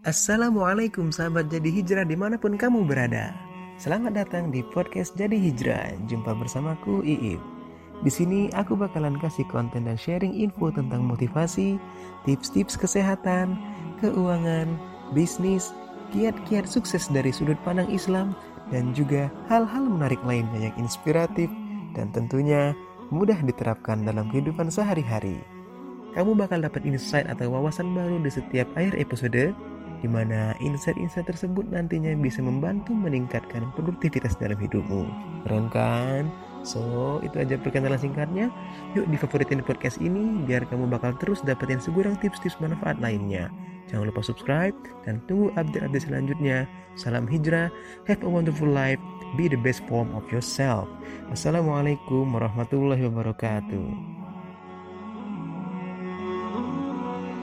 Assalamualaikum sahabat jadi hijrah di mana pun kamu berada. Selamat datang di podcast Jadi Hijrah. Jumpa bersamaku Iib. Di sini aku bakalan kasih konten dan sharing info tentang motivasi, tips-tips kesehatan, keuangan, bisnis, kiat-kiat sukses dari sudut pandang Islam, dan juga hal-hal menarik lainnya yang inspiratif dan tentunya mudah diterapkan dalam kehidupan sehari-hari. Kamu bakal dapat insight atau wawasan baru di setiap akhir episode di mana insight-insight tersebut nantinya bisa membantu meningkatkan produktivitas dalam hidupmu. Keren kan? So, itu aja perkenalan singkatnya. Yuk favoritin podcast ini biar kamu bakal terus dapetin segurang tips-tips manfaat lainnya. Jangan lupa subscribe dan tunggu update-update selanjutnya. Salam hijrah, have a wonderful life, be the best form of yourself. Wassalamualaikum warahmatullahi wabarakatuh.